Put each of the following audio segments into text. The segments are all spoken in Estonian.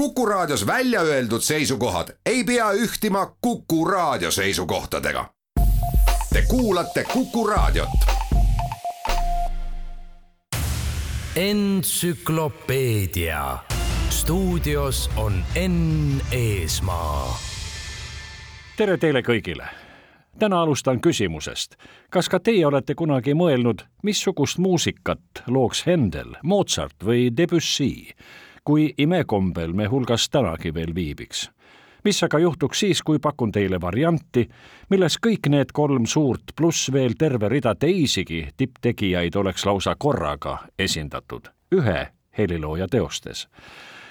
Kuku Raadios välja öeldud seisukohad ei pea ühtima Kuku Raadio seisukohtadega. Te kuulate Kuku Raadiot. entsüklopeedia stuudios on Enn Eesmaa. tere teile kõigile. täna alustan küsimusest. kas ka teie olete kunagi mõelnud, missugust muusikat looks Händel, Mozart või Debussy, kui imekombel me hulgas tänagi veel viibiks? mis aga juhtuks siis, kui pakun teile varianti, milles kõik need kolm suurt pluss veel terve rida teisigi tipptegijaid oleks lausa korraga esindatud ühe helilooja teostes.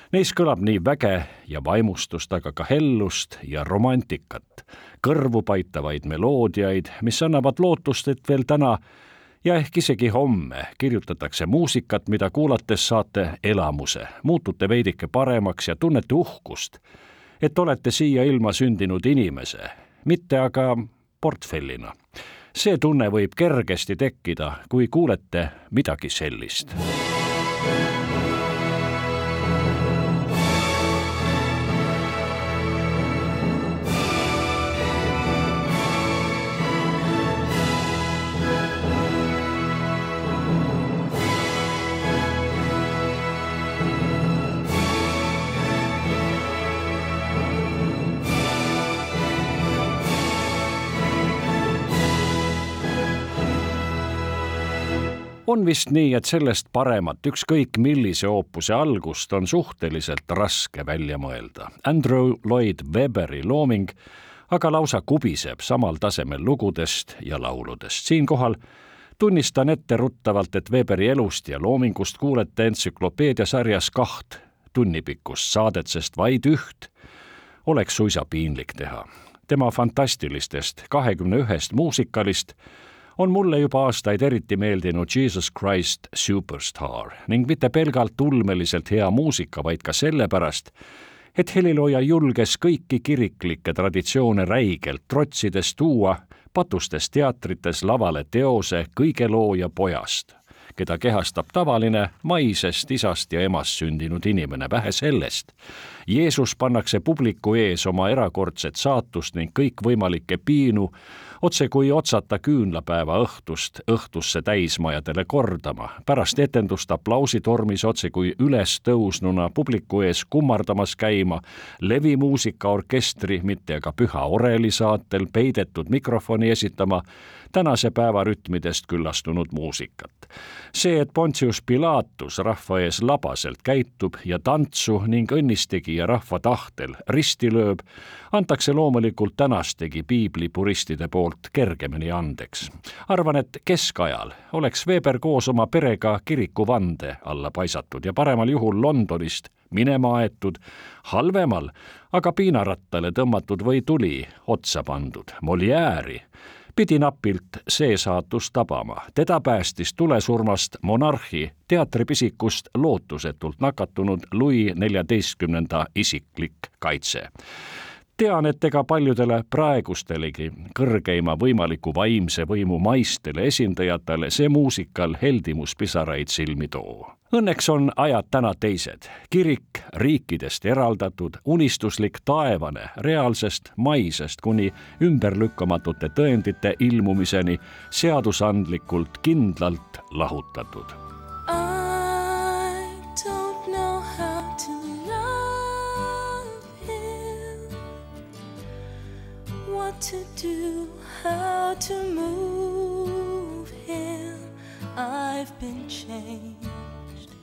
Neis kõlab nii väge ja vaimustust, aga ka hellust ja romantikat, kõrvu paitavaid meloodiaid, mis annavad lootust, et veel täna ja ehk isegi homme kirjutatakse muusikat, mida kuulates saate elamuse, muutute veidike paremaks ja tunnete uhkust, et olete siia ilma sündinud inimese, mitte aga portfellina. see tunne võib kergesti tekkida, kui kuulete midagi sellist on vist nii, et sellest paremat ükskõik millise oopuse algust on suhteliselt raske välja mõelda. Andrew Lloyd Webberi looming aga lausa kubiseb samal tasemel lugudest ja lauludest. siinkohal tunnistan etteruttavalt, et Weberi elust ja loomingust kuulete entsüklopeediasarjas kaht tunnipikkust saadet, sest vaid üht oleks suisa piinlik teha. tema fantastilistest kahekümne ühest muusikalist on mulle juba aastaid eriti meeldinud Jesus Christ Superstar ning mitte pelgalt ulmeliselt hea muusika, vaid ka sellepärast, et helilooja julges kõiki kiriklikke traditsioone räigelt trotsides tuua patustes teatrites lavale teose kõige looja pojast, keda kehastab tavaline maisest isast ja emast sündinud inimene, vähe sellest. Jeesus pannakse publiku ees oma erakordset saatust ning kõikvõimalikke piinu otse kui otsata küünlapäeva õhtust õhtusse täismajadele kordama. pärast etendust aplausitormis otse kui ülestõusnuna publiku ees kummardamas käima, levimuusikaorkestri, mitte aga püha oreli saatel peidetud mikrofoni esitama tänase päeva rütmidest küllastunud muusikat. see, et Pontius Pilatus rahva ees labaselt käitub ja tantsu ning õnnistegija rahva tahtel risti lööb, antakse loomulikult tänastegi piiblipuristide poolt kergemini andeks. arvan, et keskajal oleks Weber koos oma perega kirikuvande alla paisatud ja paremal juhul Londonist minema aetud, halvemal aga piinarattale tõmmatud või tuli otsa pandud. Moliääri pidi napilt see saatus tabama. teda päästis tulesurmast monarhi teatripisikust lootusetult nakatunud Louis neljateistkümnenda isiklik kaitse tean, et ega paljudele praegustelegi kõrgeima võimaliku vaimse võimu maistele esindajatele see muusikal heldimuspisaraid silmi too. Õnneks on ajad täna teised. kirik riikidest eraldatud, unistuslik taevane, reaalsest maisest kuni ümberlükkamatute tõendite ilmumiseni seadusandlikult kindlalt lahutatud to do, how to move him. I've been changed,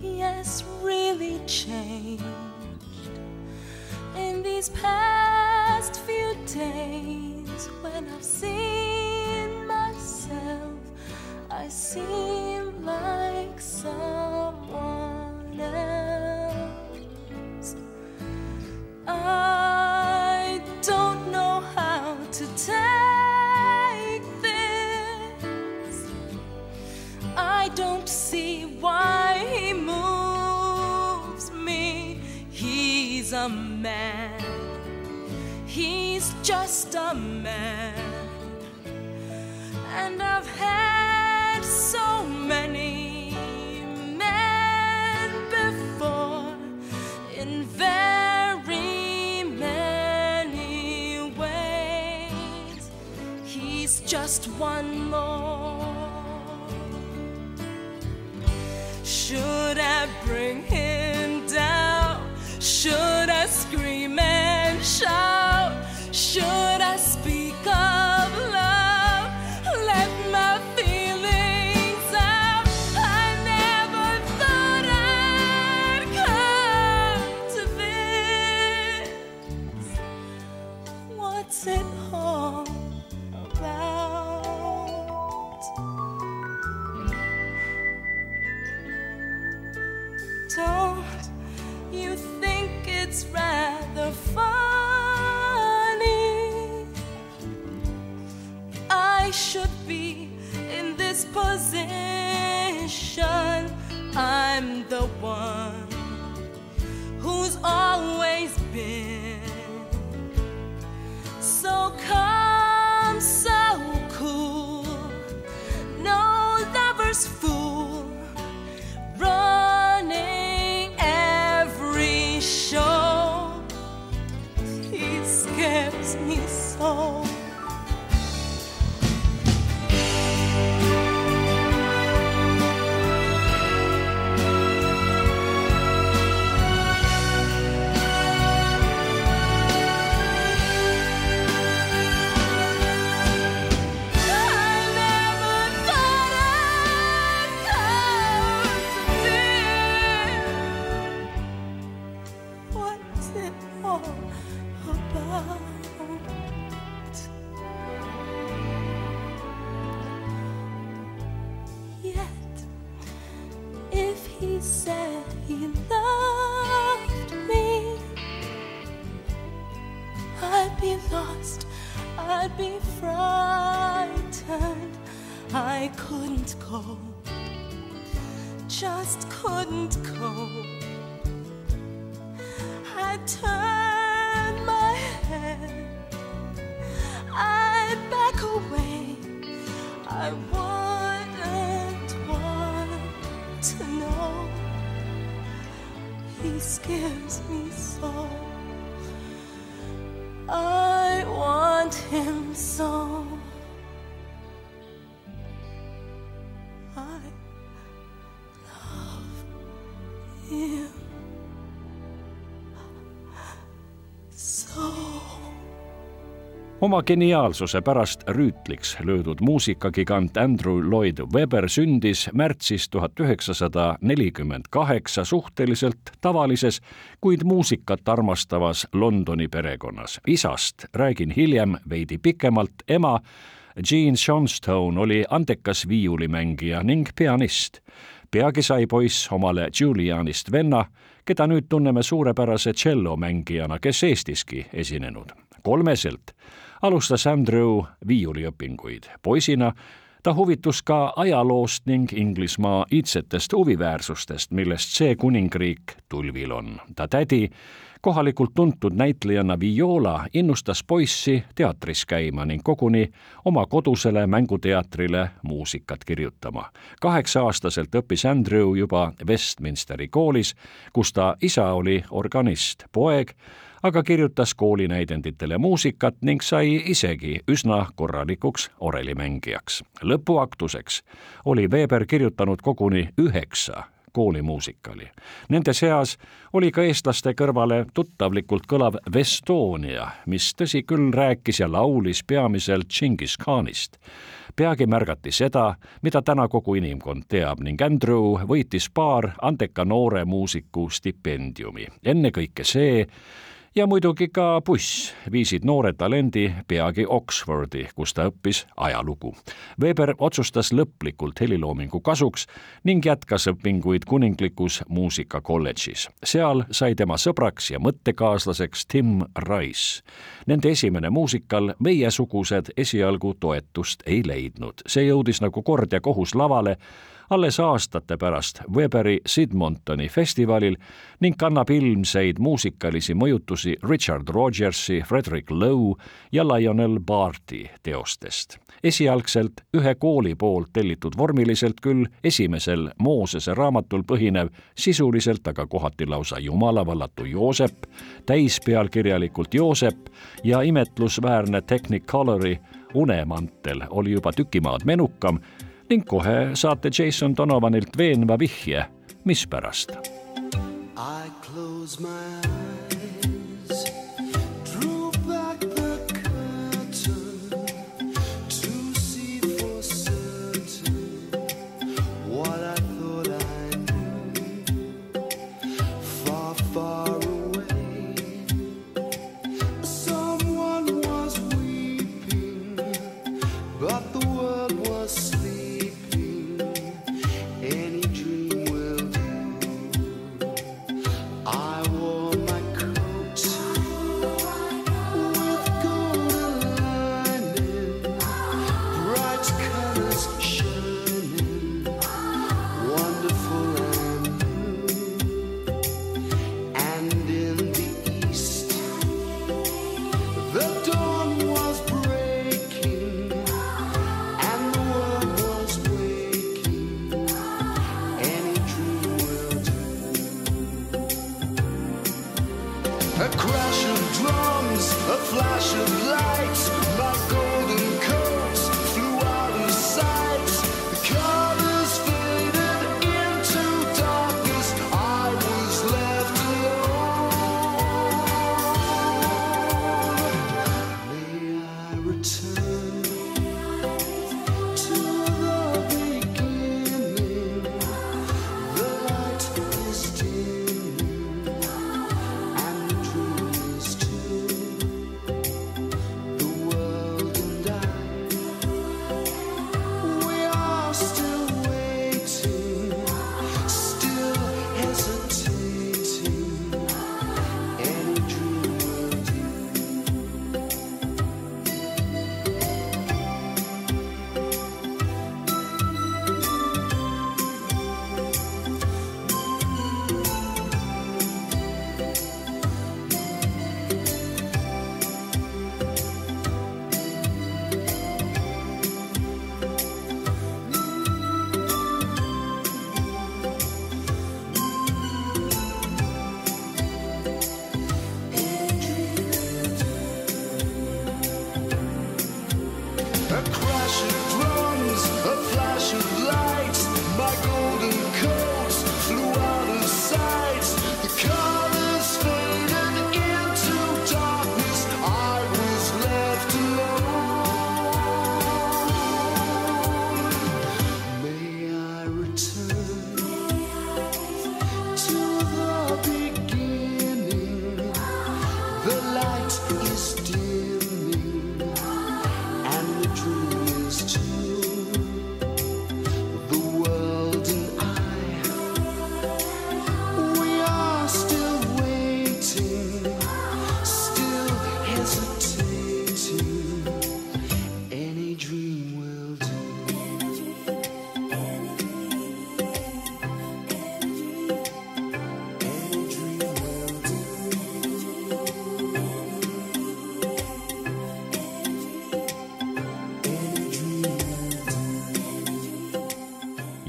yes, really changed. In these past few days, when I've seen myself, I seem like someone else. Just one more. Always been scares me so. I want him so. Oma geniaalsuse pärast rüütliks löödud muusikagigant Andrew Lloyd Webber sündis märtsis tuhat üheksasada nelikümmend kaheksa suhteliselt tavalises, kuid muusikat armastavas Londoni perekonnas. isast räägin hiljem veidi pikemalt, ema Jean Johnstone oli andekas viiulimängija ning pianist. peagi sai poiss omale Julianist venna, keda nüüd tunneme suurepärase tšellomängijana, kes Eestiski esinenud. kolmeselt alustas Andrew viiuliõpinguid. poisina ta huvitus ka ajaloost ning Inglismaa iidsetest huviväärsustest, millest see kuningriik tulvil on. ta tädi, kohalikult tuntud näitlejana Viola, innustas poissi teatris käima ning koguni oma kodusele mänguteatrile muusikat kirjutama. kaheksa-aastaselt õppis Andrew juba Westminsteri koolis, kus ta isa oli organist, poeg aga kirjutas koolinäidenditele muusikat ning sai isegi üsna korralikuks orelimängijaks. lõpuaktuseks oli Weber kirjutanud koguni üheksa koolimuusikali. Nende seas oli ka eestlaste kõrvale tuttavlikult kõlav Vestonia, mis tõsi küll rääkis ja laulis peamiselt Džingis Khanist. peagi märgati seda, mida täna kogu inimkond teab ning Andrew võitis paar andeka noore muusiku stipendiumi. ennekõike see, ja muidugi ka buss viisid noore talendi peagi Oxfordi, kus ta õppis ajalugu. Weber otsustas lõplikult heliloomingu kasuks ning jätkas õpinguid kuninglikus muusikakolledžis. seal sai tema sõbraks ja mõttekaaslaseks Tim Rice. Nende esimene muusikal Meiesugused esialgu toetust ei leidnud. see jõudis nagu kord ja kohus lavale alles aastate pärast Weberi Sidmontoni festivalil ning kannab ilmseid muusikalisi mõjutusi Richard Rogersi, Frederick Lowe ja Lionel Barti teostest. esialgselt ühe kooli poolt tellitud vormiliselt küll esimesel Moosese raamatul põhinev, sisuliselt aga kohati lausa jumalavallatu Joosep, täispealkirjalikult Joosep ja imetlusväärne Technicolori unemantel oli juba tüki maad menukam ning kohe saate Jason Donovanilt veenva vihje, mispärast. I close my eyes, drew back the curtain to see for certain what I thought I knew. Far, far away,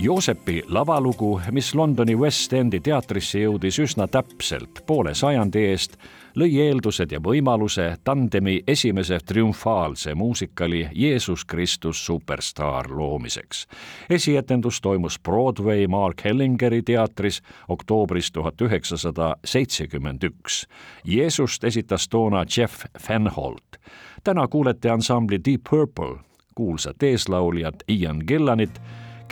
Joosepi lavalugu, mis Londoni West Endi teatrisse jõudis üsna täpselt poole sajandi eest, lõi eeldused ja võimaluse tandemi esimese triumfaalse muusikali Jeesus Kristus superstaar loomiseks. esietendus toimus Broadway Mark Hellingeri teatris oktoobris tuhat üheksasada seitsekümmend üks. Jeesust esitas toona Jeff Fenholt. täna kuulete ansambli Deep Purple, kuulsat eeslauljat Ian Gillanit,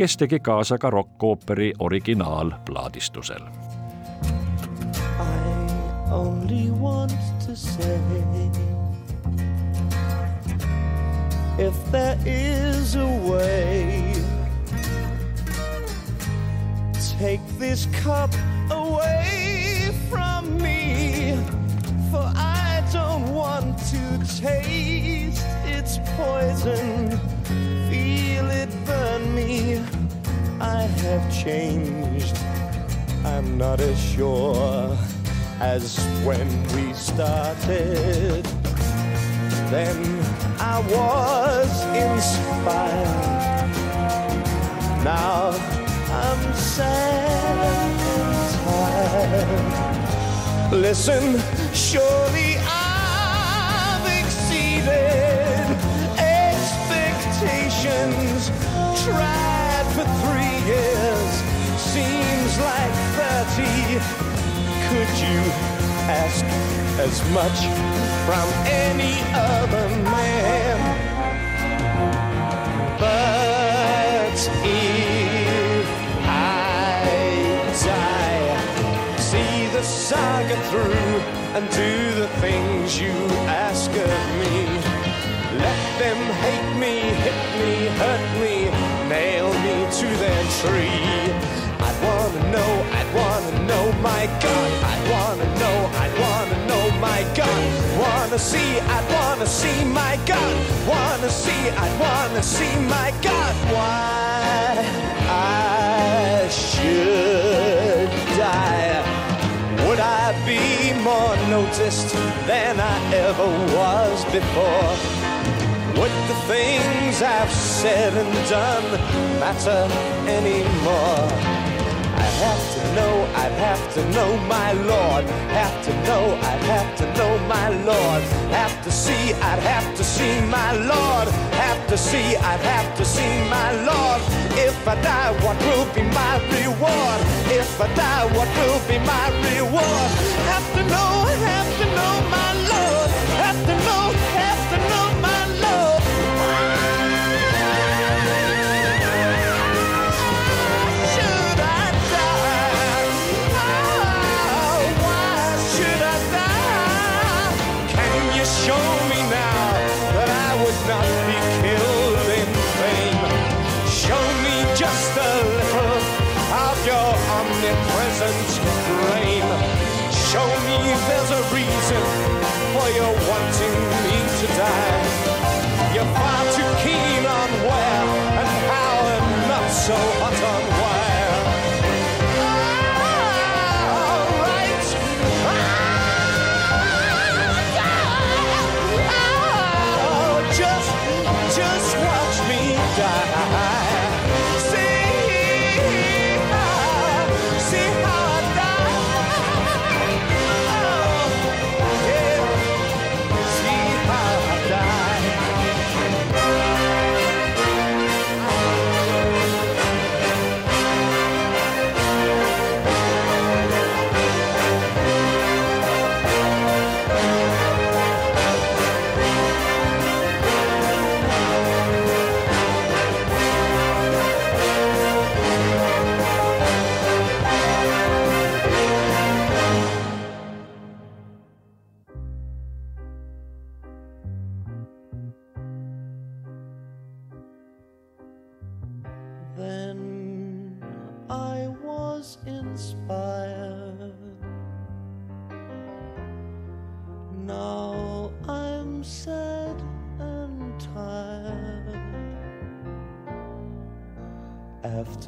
kes tegi kaasa ka rokkooperi originaalplaadistusel. I only want to say if there is a way, take this cup away from me, for I don't want to taste its poison, feel it burn me. I have changed. I'm not as sure as when we started. Then I was inspired. Now I'm sad and tired. Listen, surely like 30. Could you ask as much from any other man? But if I die, see the saga through and do the things you ask of me. Let them hate me, hit me, hurt me, nail me to their tree. Know, I'd wanna know, my God. I'd wanna know, I'd wanna know, my God. Wanna see, I'd wanna see, my God. Wanna see, I'd wanna see, my God. Why I should die. Would I be more noticed than I ever was before? Would the things I've said and done matter anymore? Have to know, I'd have to know my Lord. Have to know, I'd have to know my Lord. Have to see, I'd have to see my Lord. Have to see, I'd have to see my Lord. If I die, what will be my reward? If I die, what will be my reward?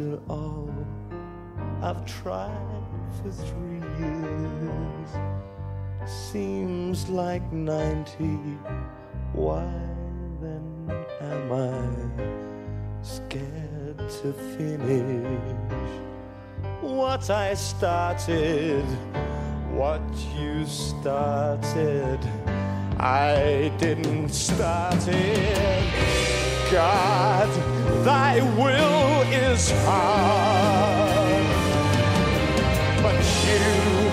After all, I've tried for three years. Seems like 90. Why then am I? scared to finish what I started, what you started. I didn't start it. God, thy will is hard, but you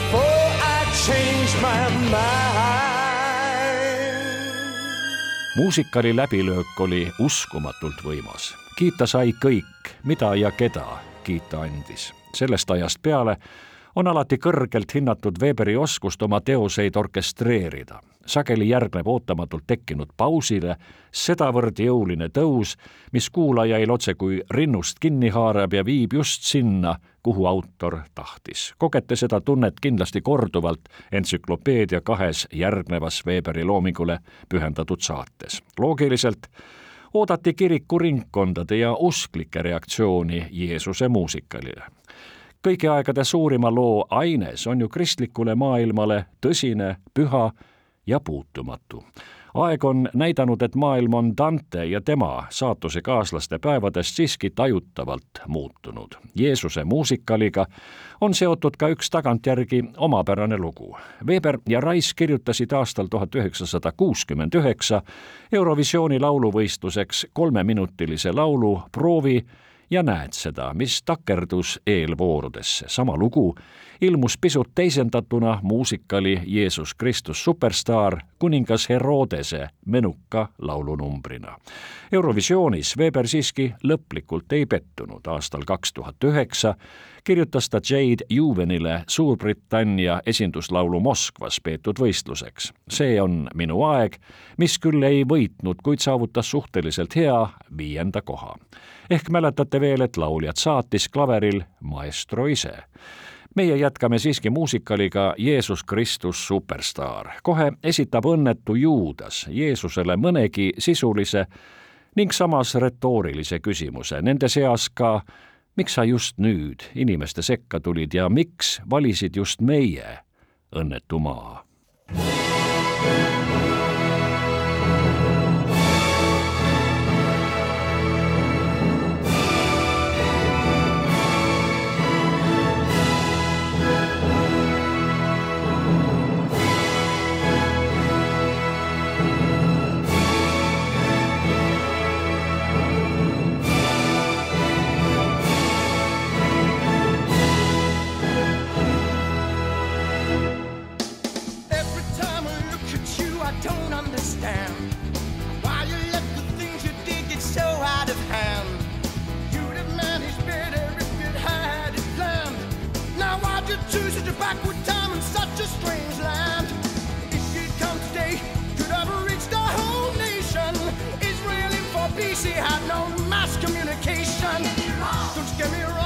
before I change my mind. muusikali läbilöök oli uskumatult võimas. kiita sai kõik, mida ja keda kiita andis. sellest ajast peale on alati kõrgelt hinnatud Weberi oskust oma teoseid orkestreerida. sageli järgneb ootamatult tekkinud pausile sedavõrd jõuline tõus, mis kuulajail otsekui rinnust kinni haarab ja viib just sinna, kuhu autor tahtis. kogete seda tunnet kindlasti korduvalt entsüklopeedia kahes järgnevas Weberi loomingule pühendatud saates. loogiliselt oodati kirikuringkondade ja usklike reaktsiooni Jeesuse muusikalile kõigi aegade suurima loo aines on ju kristlikule maailmale tõsine, püha ja puutumatu. aeg on näidanud, et maailm on Dante ja tema saatusekaaslaste päevadest siiski tajutavalt muutunud. Jeesuse muusikaliga on seotud ka üks tagantjärgi omapärane lugu. Weber ja Rice kirjutasid aastal tuhat üheksasada kuuskümmend üheksa Eurovisiooni lauluvõistluseks kolmeminutilise laulu Proovi ja näed seda, mis takerdus eelvoorudesse. sama lugu ilmus pisut teisendatuna muusikali Jeesus Kristus superstaar kuningas Herodese menuka laulunumbrina. Eurovisioonis Weber siiski lõplikult ei pettunud. aastal kaks tuhat üheksa kirjutas ta Jade Juvenile Suurbritannia esinduslaulu Moskvas peetud võistluseks. see on minu aeg, mis küll ei võitnud, kuid saavutas suhteliselt hea viienda koha ehk mäletate veel, et lauljat saatis klaveril maestro ise. Meie jätkame siiski muusikaliga Jeesus Kristus superstaar. kohe esitab õnnetu Juudas Jeesusele mõnegi sisulise ning samas retoorilise küsimuse, nende seas ka miks sa just nüüd inimeste sekka tulid ja miks valisid just meie, õnnetu maa? she had no mass communication. Don't get me wrong.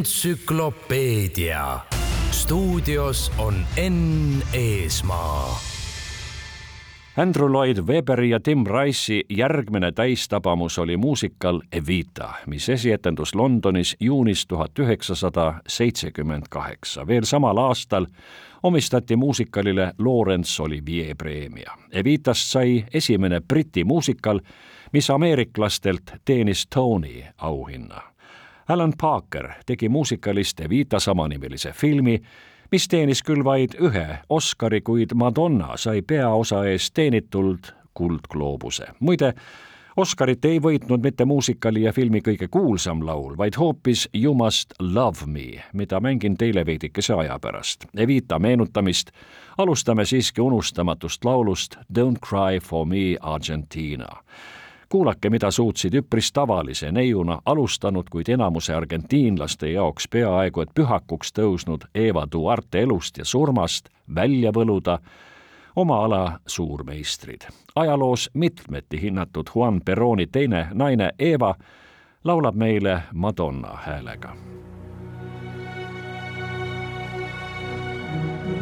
Entsüklopeedia. stuudios on Enn Eesmaa. Andrew Lloyd Weberi ja Tim Rice'i järgmine täistabamus oli muusikal Evita, mis esietendus Londonis juunis tuhat üheksasada seitsekümmend kaheksa. veel samal aastal omistati muusikalile Laurence Olivier preemia. Evitast sai esimene Briti muusikal, mis ameeriklastelt teenis Tony auhinna Alan Parker tegi muusikalist Evita samanimelise filmi, mis teenis küll vaid ühe Oscari, kuid Madonna sai peaosa eest teenitult Kuldgloobuse. muide, Oscarit ei võitnud mitte muusikali ja filmi kõige kuulsam laul, vaid hoopis You must love me, mida mängin teile veidikese aja pärast. Evita meenutamist alustame siiski unustamatust laulust Don't cry for me Argentina kuulake, mida suutsid üpris tavalise neiuna alustanud, kuid enamuse argentiinlaste jaoks peaaegu et pühakuks tõusnud Eva Duarte elust ja surmast välja võluda oma ala suurmeistrid. ajaloos mitmeti hinnatud Juan Peroni teine naine Eva laulab meile Madonna häälega I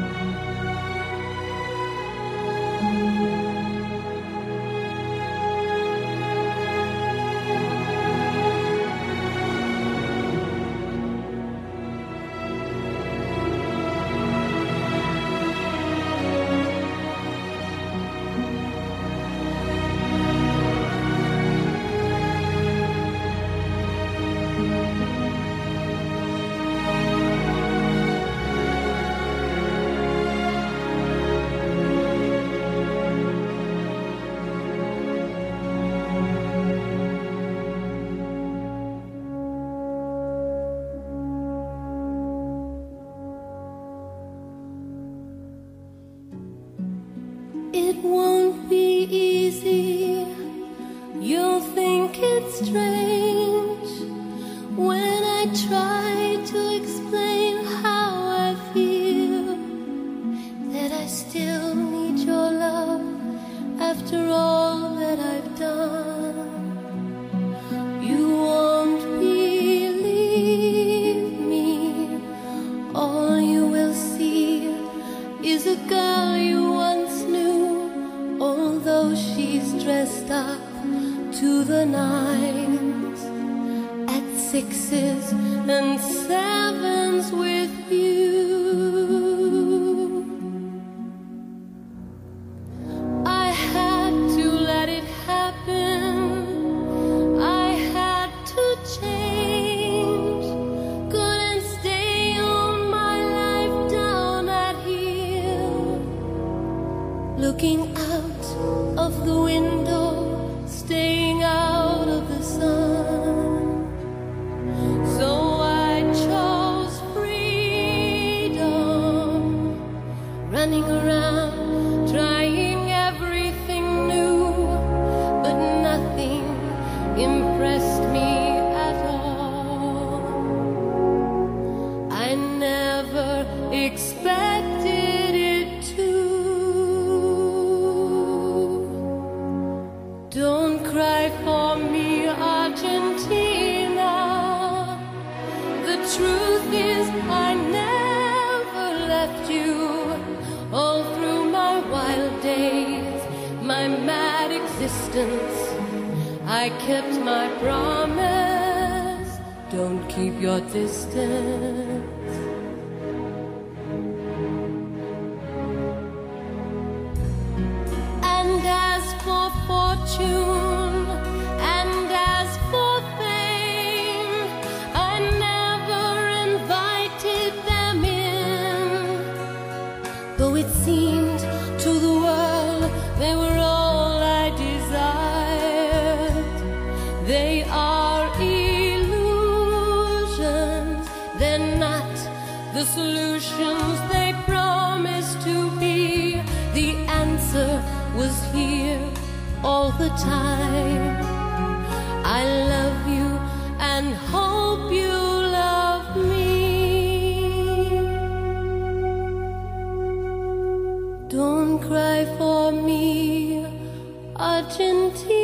watching TV.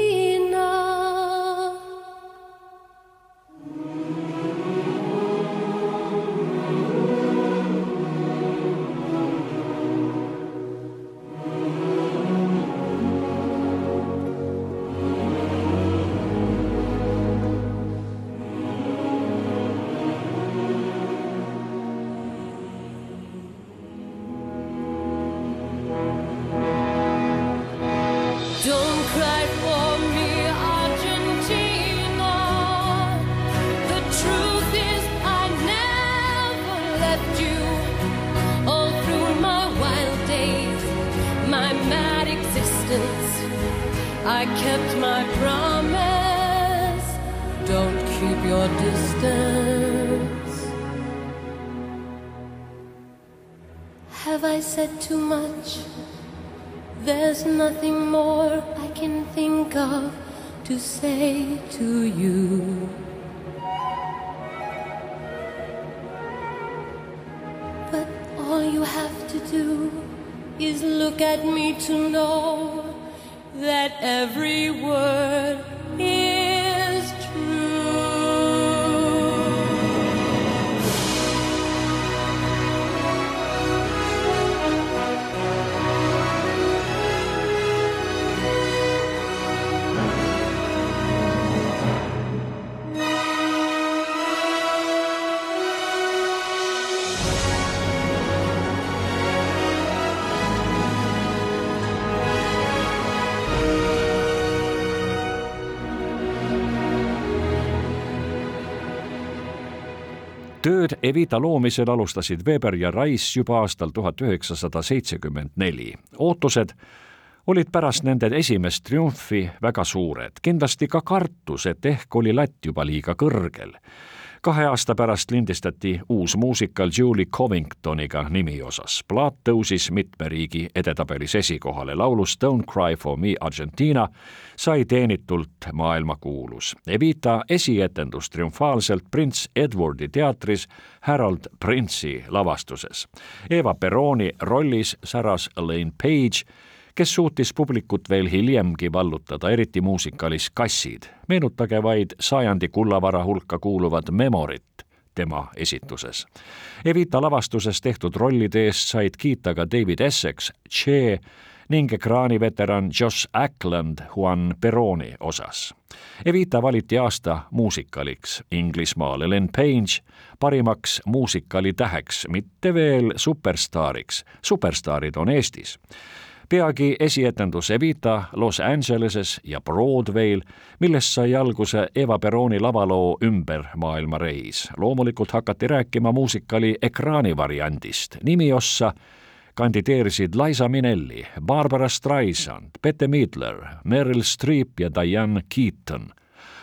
To know tööd Evita loomisel alustasid Weber ja Rice juba aastal tuhat üheksasada seitsekümmend neli. ootused olid pärast nende esimest triumfi väga suured, kindlasti ka kartus, et ehk oli latt juba liiga kõrgel kahe aasta pärast lindistati uus muusikal Julie Covingtoniga nimi osas. plaat tõusis mitme riigi edetabelis esikohale, laulu Stone Cry for me Argentina sai teenitult maailmakuulus. Evita esietendus triumfaalselt prints Edwardi teatris Harold Prince'i lavastuses. Eva Peroni rollis säras Elaine Page kes suutis publikut veel hiljemgi vallutada, eriti muusikalis Kassid. meenutage vaid sajandi kullavara hulka kuuluvat Memorit tema esituses. Evita lavastuses tehtud rollide eest said kiita ka David Essex, Che ning ekraaniveteran Josh Ackland Juan Peroni osas. Evita valiti aasta muusikaliks Inglismaal, Ellen Page parimaks muusikali täheks, mitte veel superstaariks, superstaarid on Eestis peagi esietendus Evita Los Angeleses ja Broadway'l, millest sai alguse Eva Peroni lavaloo Ümber maailmareis. loomulikult hakati rääkima muusikali ekraanivariandist, nimiossa kandideerisid Liza Minnelli, Barbara Streisand, Bette Midler, Meryl Streep ja Diane Keaton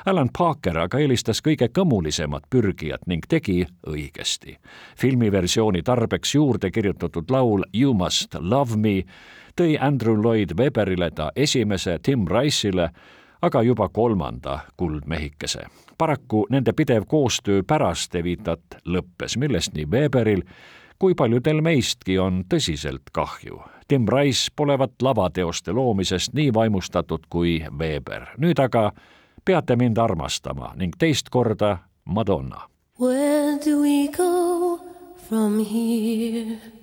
Alan Parker aga eelistas kõige kõmulisemad pürgijad ning tegi õigesti. filmiversiooni tarbeks juurde kirjutatud laul You must love me tõi Andrew Lloyd Webberile ta esimese, Tim Rice'ile aga juba kolmanda kuldmehikese. paraku nende pidev koostöö pärast Evitat lõppes, millest nii Weberil kui paljudel meistki on tõsiselt kahju. Tim Rice polevat lavateoste loomisest nii vaimustatud kui Weber. nüüd aga peate mind armastama ning teist korda Madonna. Where do we go from here?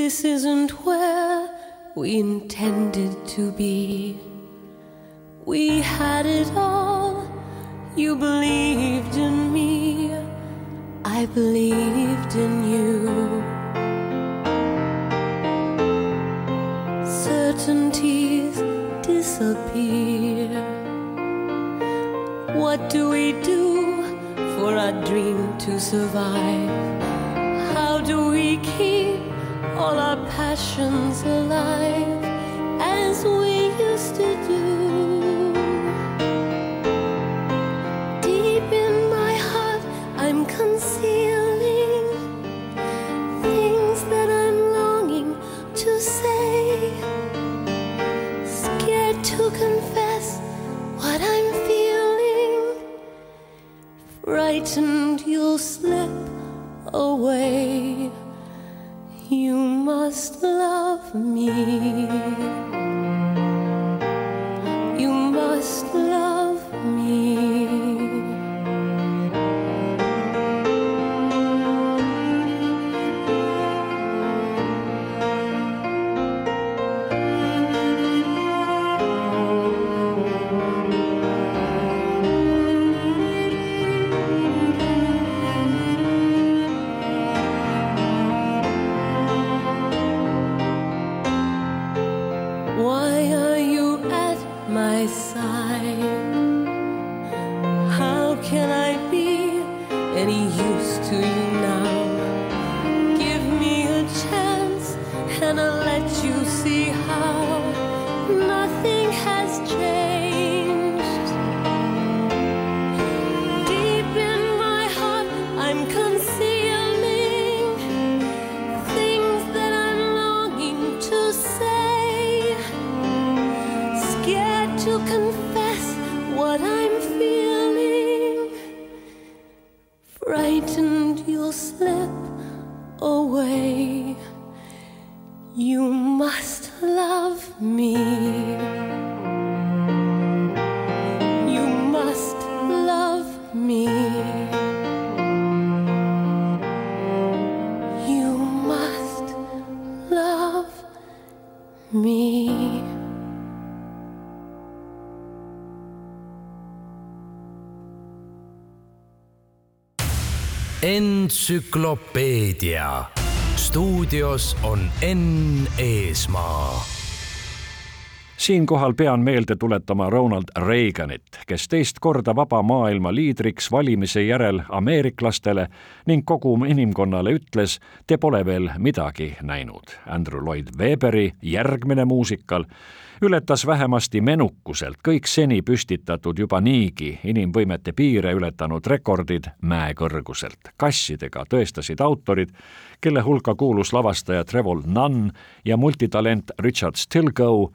This isn't where we intended to be. We had it all. You believed in me. I believed in you. Certainties disappear. What do we do for our dream to survive? How do we keep all our passions alive as we used to do? Deep in my heart, I'm concealing things that I'm longing to say. Scared to confess what I'm feeling. Frightened you'll slip away. Must love me. Entsüklopeedia. stuudios on Enn Eesmaa siinkohal pean meelde tuletama Ronald Reaganit, kes teist korda vaba maailma liidriks valimise järel ameeriklastele ning kogu inimkonnale ütles, te pole veel midagi näinud. Andrew Lloyd Weberi järgmine muusikal ületas vähemasti menukuselt kõik seni püstitatud juba niigi inimvõimete piire ületanud rekordid mäekõrguselt. kassidega tõestasid autorid, kelle hulka kuulus lavastaja Trevor Nunn ja multitalent Richard Stilgoe,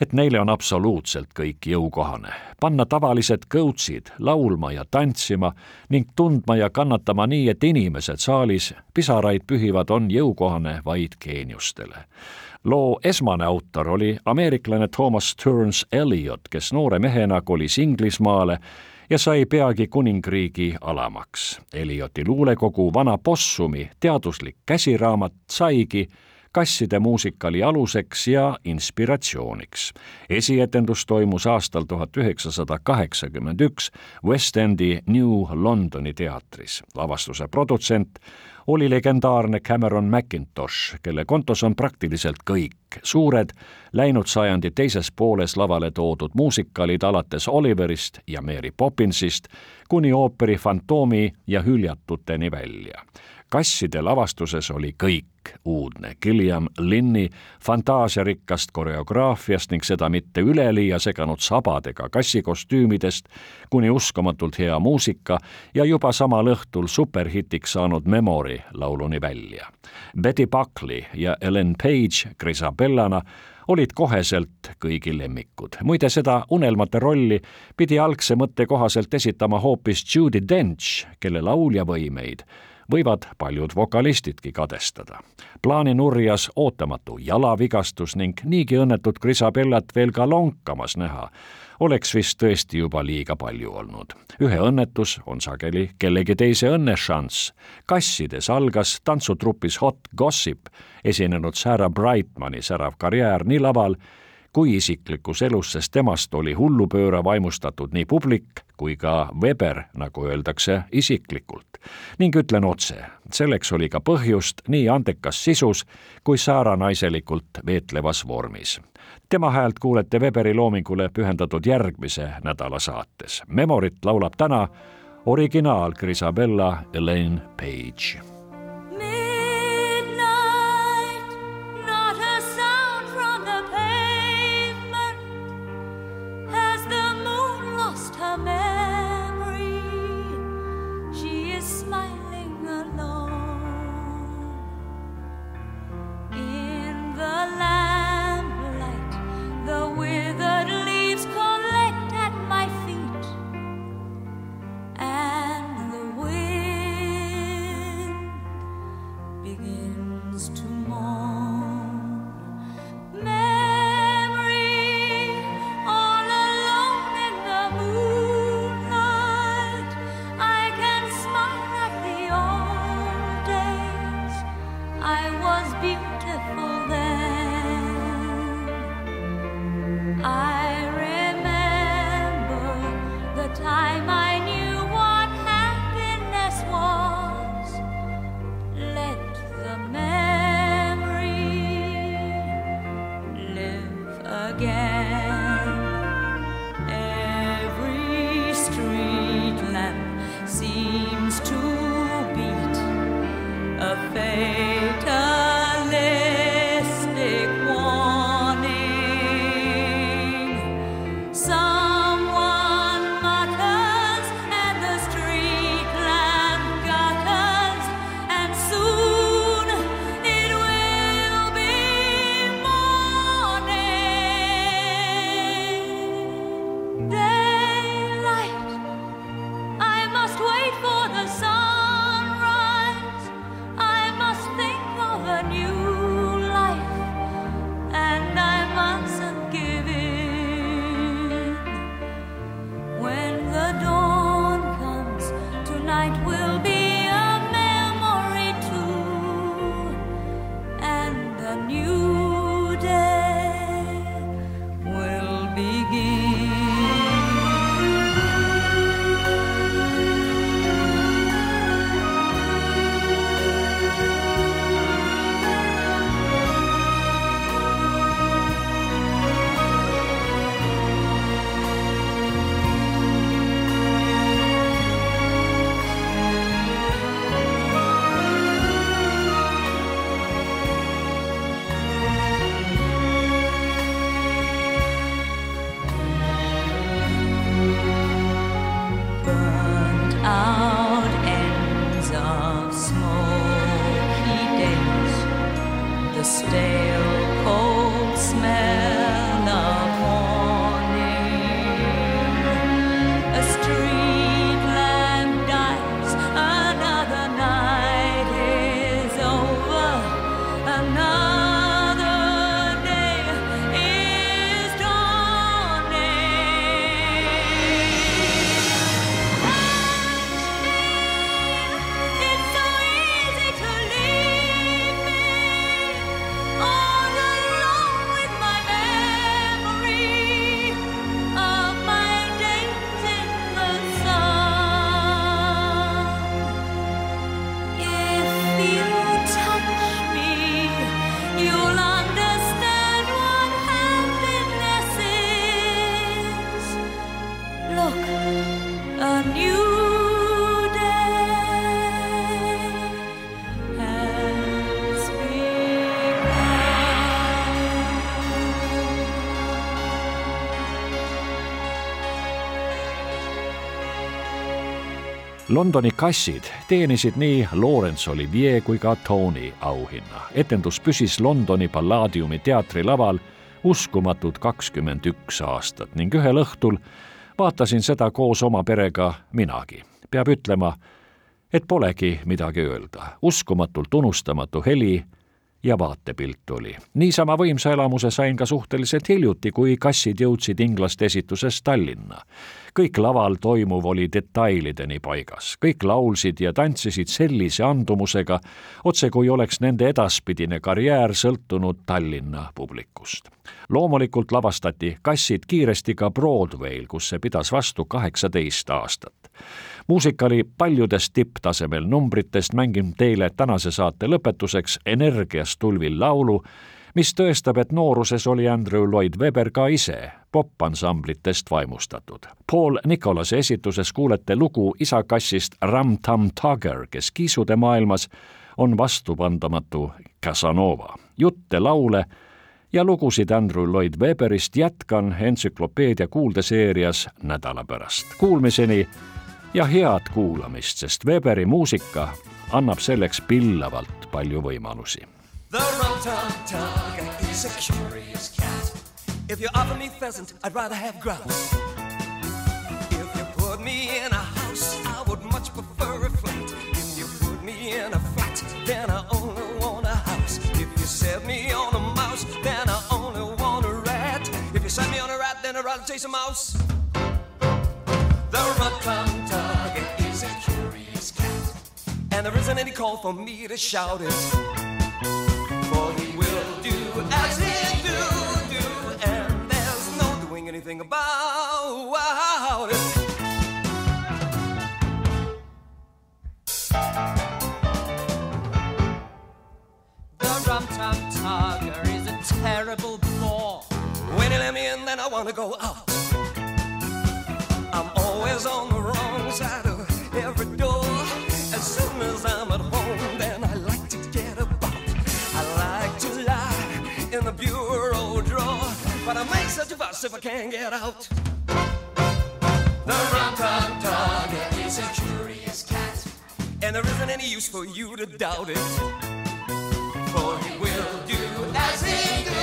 et neile on absoluutselt kõik jõukohane. panna tavalised kõutsid laulma ja tantsima ning tundma ja kannatama nii, et inimesed saalis pisaraid pühivad, on jõukohane vaid geeniustele. loo esmane autor oli ameeriklane Thomas Stearns Eliot, kes noore mehena kolis Inglismaale ja sai peagi kuningriigi alamaks. Elioti luulekogu Vana Possumi teaduslik käsiraamat saigi kasside muusikali aluseks ja inspiratsiooniks. esietendus toimus aastal tuhat üheksasada kaheksakümmend üks West Endi New Londoni teatris. lavastuse produtsent oli legendaarne Cameron McIntosh, kelle kontos on praktiliselt kõik suured läinud sajandi teises pooles lavale toodud muusikalid alates Oliverist ja Mary Poppinsist kuni ooperi Fantoomi ja hüljatuteni välja kasside lavastuses oli kõik uudne. Gilliam Linni fantaasiarikkast koreograafiast ning seda mitte üleliia seganud sabadega kassikostüümidest kuni uskamatult hea muusika ja juba samal õhtul superhitiks saanud Memory lauluni välja. Betty Buckley ja Ellen Page Grisabellana olid koheselt kõigi lemmikud. muide, seda unelmate rolli pidi algse mõtte kohaselt esitama hoopis Judi Dench, kelle lauljavõimeid võivad paljud vokalistidki kadestada. plaani nurjas ootamatu jalavigastus ning niigi õnnetut Grisabellat veel ka lonkamas näha oleks vist tõesti juba liiga palju olnud. ühe õnnetus on sageli kellegi teise õnnešanss. kassides algas tantsutrupis Hot Gossip esinenud Sarah Brightmani särav karjäär nii laval kui isiklikus elus, sest temast oli hullupööra vaimustatud nii publik kui ka Weber, nagu öeldakse, isiklikult. ning ütlen otse, selleks oli ka põhjust nii andekas sisus kui sääranaiselt veetlevas vormis. tema häält kuulete Weberi loomingule pühendatud järgmise nädala saates. Memorit laulab täna originaal Grisabella Elaine Page Londoni kassid teenisid nii Laurence Olivier kui ka Tony auhinna. etendus püsis Londoni Palladiumi teatrilaval uskumatud kakskümmend üks aastat ning ühel õhtul vaatasin seda koos oma perega minagi. peab ütlema, et polegi midagi öelda. uskumatult unustamatu heli ja vaatepilt oli. niisama võimsa elamuse sain ka suhteliselt hiljuti, kui kassid jõudsid inglaste esituses Tallinna. kõik laval toimuv oli detailideni paigas, kõik laulsid ja tantsisid sellise andumusega, otse kui oleks nende edaspidine karjäär sõltunud Tallinna publikust. loomulikult lavastati kassid kiiresti ka Broadway'l, kus see pidas vastu kaheksateist aastat muusika oli paljudest tipptasemel numbritest, mängin teile tänase saate lõpetuseks energiast tulvil laulu, mis tõestab, et nooruses oli Andrew Lloyd Webber ka ise popansamblitest vaimustatud. Paul Nicolase esituses kuulete lugu isakassist Ram Tam Tugger, kes kiisude maailmas on vastupandamatu Casanova. jutte, laule ja lugusid Andrew Lloyd Webberist jätkan entsüklopeedia kuuldeseerias nädala pärast. Kuulmiseni ja head kuulamist, sest Weberi muusika annab selleks pillavalt palju võimalusi. The tugger is a curious cat. If you offer me pheasant, I'd rather have grouse. If you put me in a house, I would much prefer a flat. If you put me in a flat, then I only want a house. If you set me on a mouse, then I only want a rat. If you set me on a rat, then I'd rather chase a mouse. The rum-tum And there isn't any call for me to shout it. For he will do as he do, do, and there's no doing anything about it. The rum tum tugger is a terrible bore. When he let me in, then I wanna go out. I'm always on the wrong side soon as I'm at home, then I like to get about. I like to lie in the bureau drawer, but I make such a fuss if I can't get out. The rum tum tugger is a curious cat, and there isn't any use for you to doubt it. For he will do as he do,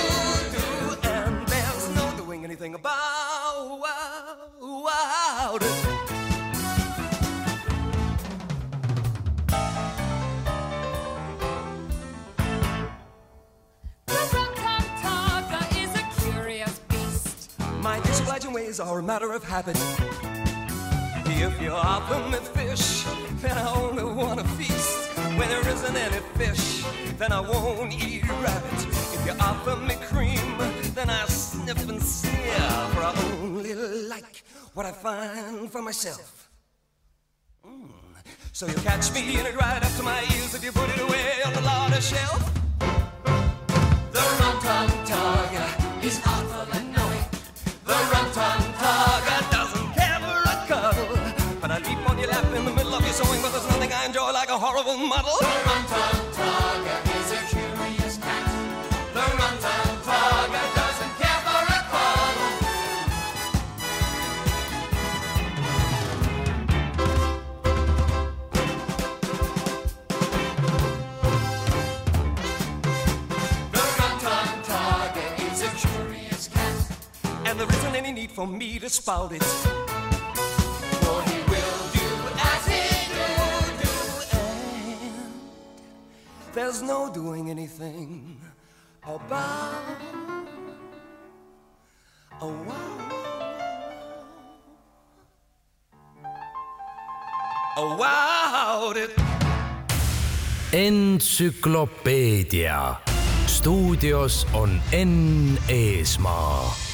do, and there's no doing anything about it. Ways are a matter of habit. If you offer me fish, then I only want to feast. When there isn't any fish, then I won't eat rabbit. If you offer me cream, then I sniff and sneer, for I only like what I find for myself. Mm. So you'll catch me in it right up to my ears if you put it away on the larder shelf. The rum tum tugger is out horrible muddle. The rum tum tugger is a curious cat. The rum tum tugger doesn't care for a cuddle. The rum tum tugger is a curious cat. And there isn't any need for me to spout it. There's no doing anything about. Oh, wow. Oh, wow, it. entsüklopeedia stuudios on Enn Eesmaa